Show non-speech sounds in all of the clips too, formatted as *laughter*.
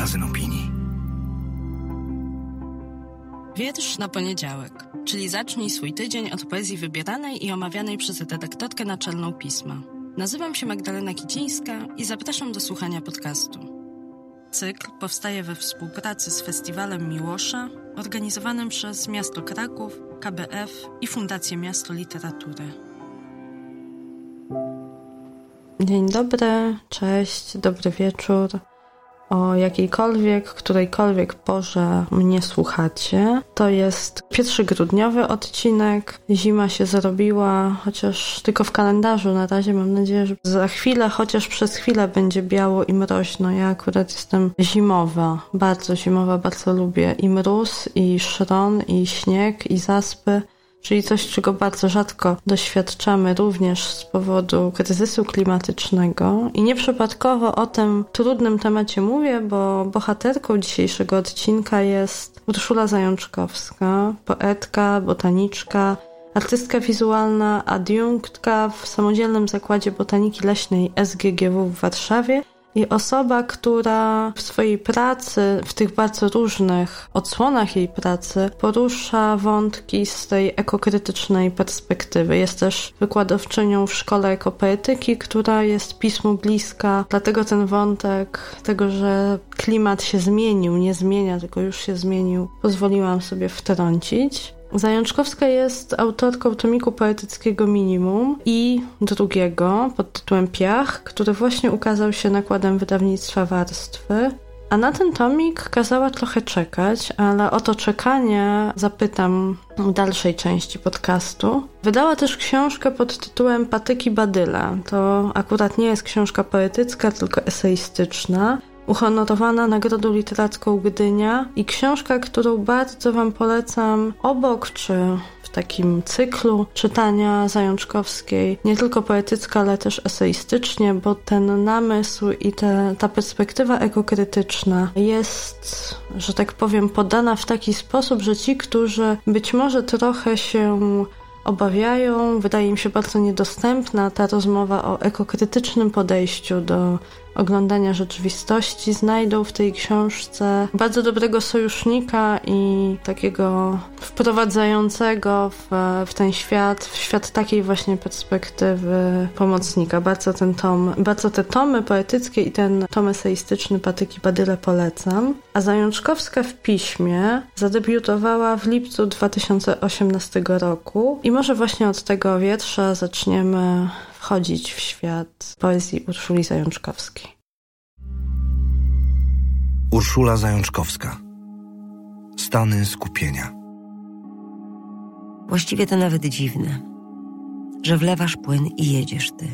magazyn opinii. Wiersz na poniedziałek, czyli zacznij swój tydzień od poezji wybieranej i omawianej przez redaktorkę naczelną pisma. Nazywam się Magdalena Kicińska i zapraszam do słuchania podcastu. Cykl powstaje we współpracy z Festiwalem Miłosza, organizowanym przez Miasto Kraków, KBF i Fundację Miasto Literatury. Dzień dobry, cześć, dobry wieczór o jakiejkolwiek, którejkolwiek porze mnie słuchacie. To jest pierwszy grudniowy odcinek. Zima się zrobiła, chociaż tylko w kalendarzu na razie. Mam nadzieję, że za chwilę, chociaż przez chwilę będzie biało i mroźno. Ja akurat jestem zimowa, bardzo zimowa, bardzo lubię i mróz, i szron, i śnieg, i zaspy czyli coś, czego bardzo rzadko doświadczamy również z powodu kryzysu klimatycznego. I nieprzypadkowo o tym trudnym temacie mówię, bo bohaterką dzisiejszego odcinka jest Urszula Zajączkowska, poetka, botaniczka, artystka wizualna, adiunktka w Samodzielnym Zakładzie Botaniki Leśnej SGGW w Warszawie i osoba, która w swojej pracy, w tych bardzo różnych odsłonach jej pracy, porusza wątki z tej ekokrytycznej perspektywy. Jest też wykładowczynią w szkole ekopoetyki, która jest pismu bliska, dlatego ten wątek tego, że klimat się zmienił, nie zmienia, tylko już się zmienił, pozwoliłam sobie wtrącić. Zajączkowska jest autorką tomiku poetyckiego Minimum i drugiego pod tytułem Piach, który właśnie ukazał się nakładem wydawnictwa Warstwy. A na ten tomik kazała trochę czekać, ale o to czekanie zapytam w dalszej części podcastu. Wydała też książkę pod tytułem Patyki Badyla. To akurat nie jest książka poetycka, tylko eseistyczna uhonorowana Nagrodą Literacką Gdynia i książka, którą bardzo Wam polecam obok czy w takim cyklu czytania Zajączkowskiej, nie tylko poetycka, ale też eseistycznie, bo ten namysł i te, ta perspektywa ekokrytyczna jest, że tak powiem, podana w taki sposób, że ci, którzy być może trochę się obawiają, wydaje im się bardzo niedostępna ta rozmowa o ekokrytycznym podejściu do oglądania rzeczywistości znajdą w tej książce bardzo dobrego sojusznika i takiego wprowadzającego w, w ten świat, w świat takiej właśnie perspektywy pomocnika. Bardzo ten tom, bardzo te tomy poetyckie i ten tom eseistyczny Patyki Badyle polecam. A Zajączkowska w piśmie zadebiutowała w lipcu 2018 roku i może właśnie od tego wiersza zaczniemy wchodzić w świat poezji Urszuli Zajączkowskiej. Urszula Zajączkowska Stany skupienia Właściwie to nawet dziwne, że wlewasz płyn i jedziesz ty.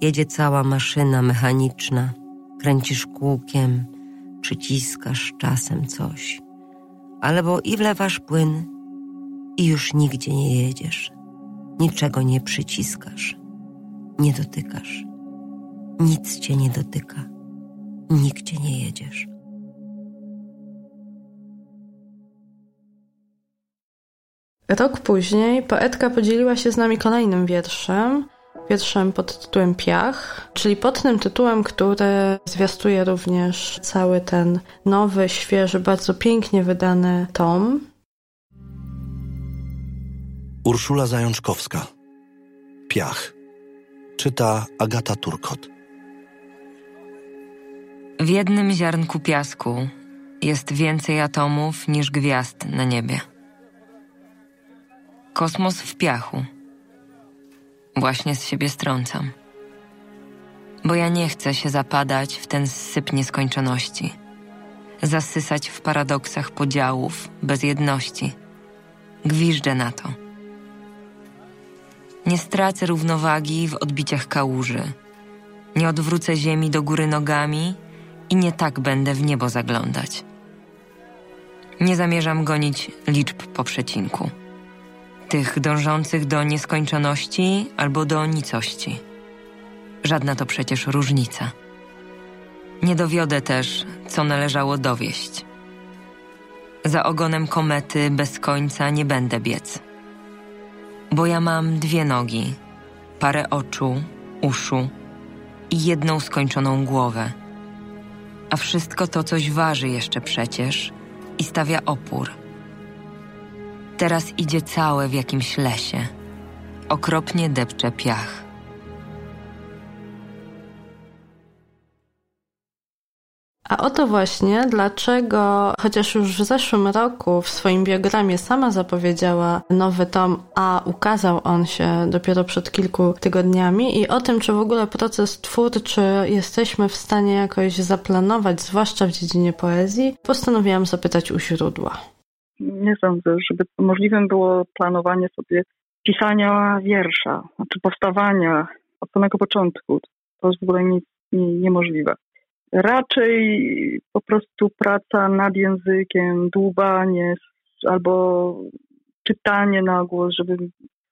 Jedzie cała maszyna mechaniczna, kręcisz kółkiem, przyciskasz czasem coś. Albo i wlewasz płyn i już nigdzie nie jedziesz niczego nie przyciskasz, nie dotykasz. Nic cię nie dotyka, nigdzie nie jedziesz. Rok później poetka podzieliła się z nami kolejnym wierszem, wierszem pod tytułem Piach, czyli pod tym tytułem, który zwiastuje również cały ten nowy, świeży, bardzo pięknie wydany tom. Urszula Zajączkowska. Piach. Czyta Agata Turkot. W jednym ziarnku piasku jest więcej atomów niż gwiazd na niebie. Kosmos w piachu. Właśnie z siebie strącam. Bo ja nie chcę się zapadać w ten syp nieskończoności. Zasysać w paradoksach podziałów, bez jedności. Gwiżdżę na to nie stracę równowagi w odbiciach kałuży. Nie odwrócę ziemi do góry nogami i nie tak będę w niebo zaglądać. Nie zamierzam gonić liczb po przecinku. Tych dążących do nieskończoności albo do nicości. Żadna to przecież różnica. Nie dowiodę też, co należało dowieść. Za ogonem komety bez końca nie będę biec bo ja mam dwie nogi, parę oczu, uszu i jedną skończoną głowę. a wszystko to coś waży jeszcze przecież i stawia opór. Teraz idzie całe w jakimś lesie. Okropnie depcze piach. A oto właśnie dlaczego, chociaż już w zeszłym roku w swoim biogramie sama zapowiedziała nowy tom, a ukazał on się dopiero przed kilku tygodniami i o tym, czy w ogóle proces twórczy jesteśmy w stanie jakoś zaplanować, zwłaszcza w dziedzinie poezji, postanowiłam zapytać u źródła. Nie sądzę, żeby możliwym było planowanie sobie pisania wiersza, znaczy powstawania od samego początku. To jest w ogóle nic niemożliwe. Raczej po prostu praca nad językiem, dłubanie albo czytanie na głos, żeby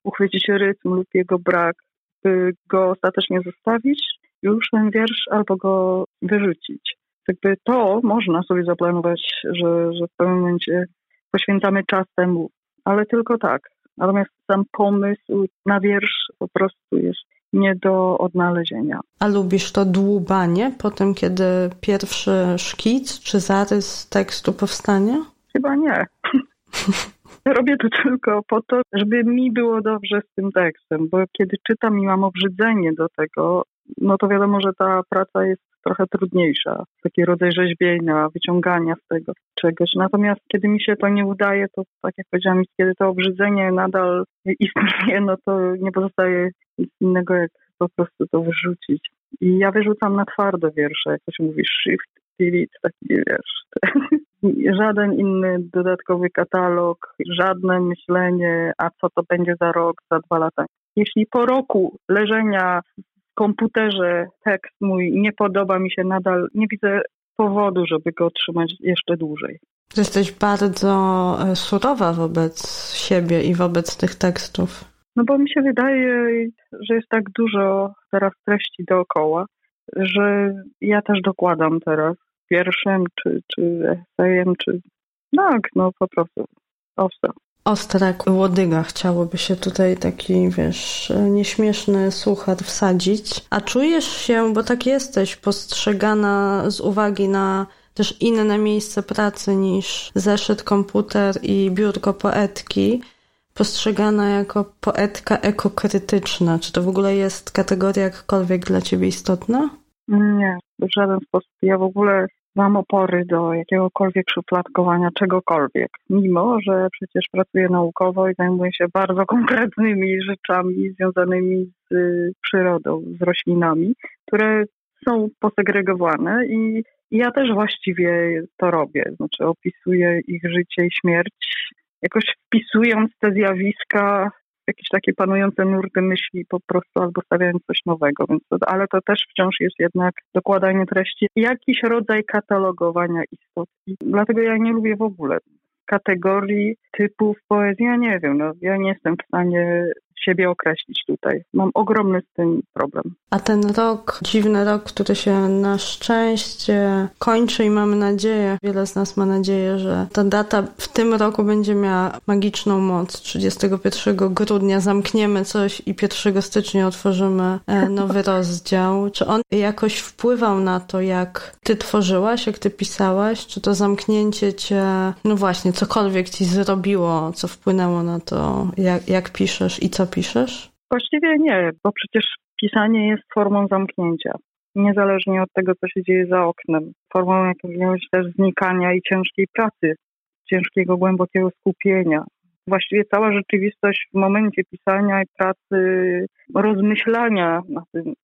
uchwycić rytm lub jego brak, by go ostatecznie zostawić, już ten wiersz, albo go wyrzucić. Jakby to można sobie zaplanować, że, że w pewnym momencie poświęcamy czas temu, ale tylko tak. Natomiast sam pomysł na wiersz po prostu jest nie do odnalezienia. A lubisz to dłubanie po tym, kiedy pierwszy szkic czy zarys tekstu powstanie? Chyba nie. Robię to tylko po to, żeby mi było dobrze z tym tekstem, bo kiedy czytam i mam obrzydzenie do tego, no to wiadomo, że ta praca jest trochę trudniejsza. Taki rodzaj rzeźbienia, wyciągania z tego czegoś. Natomiast kiedy mi się to nie udaje, to tak jak powiedziałam, kiedy to obrzydzenie nadal istnieje, no to nie pozostaje nic innego, jak po prostu to wyrzucić. I ja wyrzucam na twardo wiersze, jak to się mówi, shift, delete, taki wiesz. *laughs* Żaden inny dodatkowy katalog, żadne myślenie, a co to będzie za rok, za dwa lata. Jeśli po roku leżenia komputerze tekst mój nie podoba mi się nadal, nie widzę powodu, żeby go trzymać jeszcze dłużej. Jesteś bardzo e, surowa wobec siebie i wobec tych tekstów. No bo mi się wydaje, że jest tak dużo teraz treści dookoła, że ja też dokładam teraz wierszem, czy, czy esejem, czy tak, no po prostu ostra. Ostra jak łodyga chciałoby się tutaj taki, wiesz, nieśmieszny suchar wsadzić. A czujesz się, bo tak jesteś, postrzegana z uwagi na też inne miejsce pracy niż zeszyt, komputer i biurko poetki, postrzegana jako poetka ekokrytyczna. Czy to w ogóle jest kategoria jakkolwiek dla ciebie istotna? Nie, w żaden sposób. Ja w ogóle mam opory do jakiegokolwiek szufladkowania czegokolwiek, mimo że przecież pracuję naukowo i zajmuję się bardzo konkretnymi rzeczami związanymi z przyrodą, z roślinami, które są posegregowane i ja też właściwie to robię, znaczy opisuję ich życie i śmierć, jakoś wpisując te zjawiska jakieś takie panujące nurty myśli po prostu albo stawiając coś nowego, więc ale to też wciąż jest jednak dokładanie treści, jakiś rodzaj katalogowania istot. I dlatego ja nie lubię w ogóle kategorii typów poezji. Ja nie wiem, no, ja nie jestem w stanie siebie określić tutaj. Mam ogromny z tym problem. A ten rok, dziwny rok, który się na szczęście kończy i mamy nadzieję, wiele z nas ma nadzieję, że ta data w tym roku będzie miała magiczną moc. 31 grudnia zamkniemy coś i 1 stycznia otworzymy e, nowy *laughs* rozdział. Czy on jakoś wpływał na to, jak ty tworzyłaś, jak ty pisałaś? Czy to zamknięcie cię, no właśnie, cokolwiek ci zrobiło, co wpłynęło na to, jak, jak piszesz i co piszesz? Właściwie nie, bo przecież pisanie jest formą zamknięcia. Niezależnie od tego, co się dzieje za oknem. Formą jakiegoś też znikania i ciężkiej pracy, ciężkiego, głębokiego skupienia. Właściwie cała rzeczywistość w momencie pisania i pracy, rozmyślania na ten,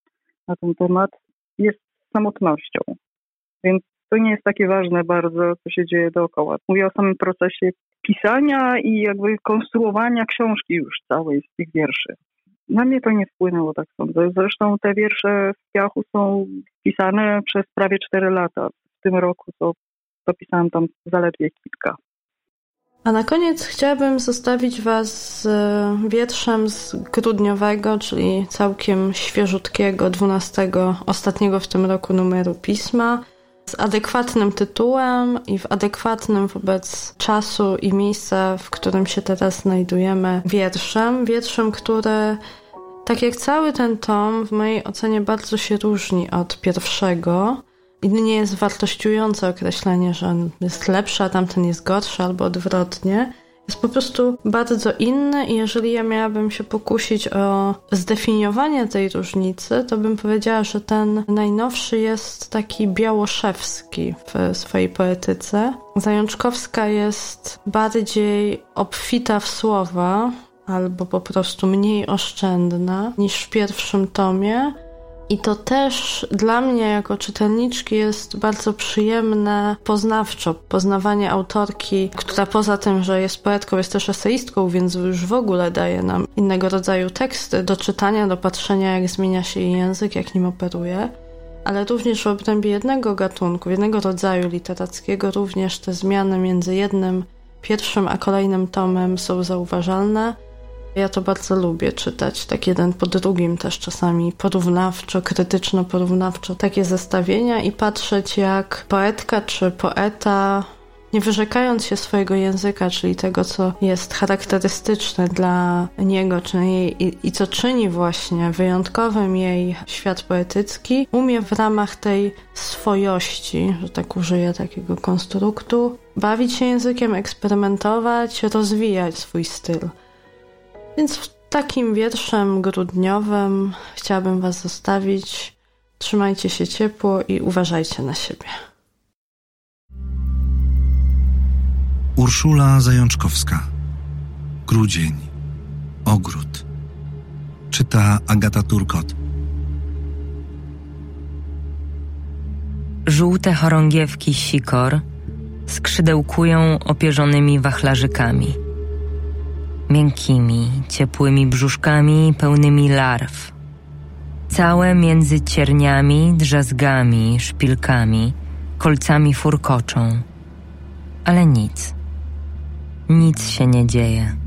na ten temat jest samotnością. Więc to nie jest takie ważne bardzo, co się dzieje dookoła. Mówię o samym procesie pisania i jakby konstruowania książki już całej z tych wierszy. Na mnie to nie wpłynęło, tak sądzę. Zresztą te wiersze w piachu są pisane przez prawie 4 lata. W tym roku to, to pisałam tam zaledwie kilka. A na koniec chciałabym zostawić Was z wierszem z grudniowego, czyli całkiem świeżutkiego, 12, ostatniego w tym roku numeru pisma z adekwatnym tytułem i w adekwatnym wobec czasu i miejsca, w którym się teraz znajdujemy, wierszem. Wierszem, który, tak jak cały ten tom, w mojej ocenie bardzo się różni od pierwszego, I nie jest wartościujące określenie, że on jest lepszy, a tamten jest gorszy, albo odwrotnie. Jest po prostu bardzo inny, i jeżeli ja miałabym się pokusić o zdefiniowanie tej różnicy, to bym powiedziała, że ten najnowszy jest taki białoszewski w swojej poetyce. Zajączkowska jest bardziej obfita w słowa, albo po prostu mniej oszczędna niż w pierwszym tomie. I to też dla mnie jako czytelniczki jest bardzo przyjemne poznawczo. Poznawanie autorki, która poza tym, że jest poetką, jest też eseistką, więc już w ogóle daje nam innego rodzaju teksty do czytania, do patrzenia, jak zmienia się jej język, jak nim operuje. Ale również w obrębie jednego gatunku, jednego rodzaju literackiego, również te zmiany między jednym, pierwszym a kolejnym tomem są zauważalne. Ja to bardzo lubię czytać, tak jeden po drugim też czasami porównawczo, krytyczno-porównawczo takie zestawienia i patrzeć jak poetka czy poeta nie wyrzekając się swojego języka, czyli tego, co jest charakterystyczne dla niego czy jej i, i, co czyni właśnie wyjątkowym jej świat poetycki, umie w ramach tej swojości, że tak użyję takiego konstruktu, bawić się językiem, eksperymentować, rozwijać swój styl. Więc takim wierszem grudniowym chciałabym Was zostawić. Trzymajcie się ciepło i uważajcie na siebie. Urszula Zajączkowska. Grudzień. Ogród. Czyta Agata Turkot. Żółte chorągiewki sikor skrzydełkują opierzonymi wachlarzykami miękkimi, ciepłymi brzuszkami pełnymi larw. Całe między cierniami, drzazgami, szpilkami, kolcami furkoczą. Ale nic. Nic się nie dzieje.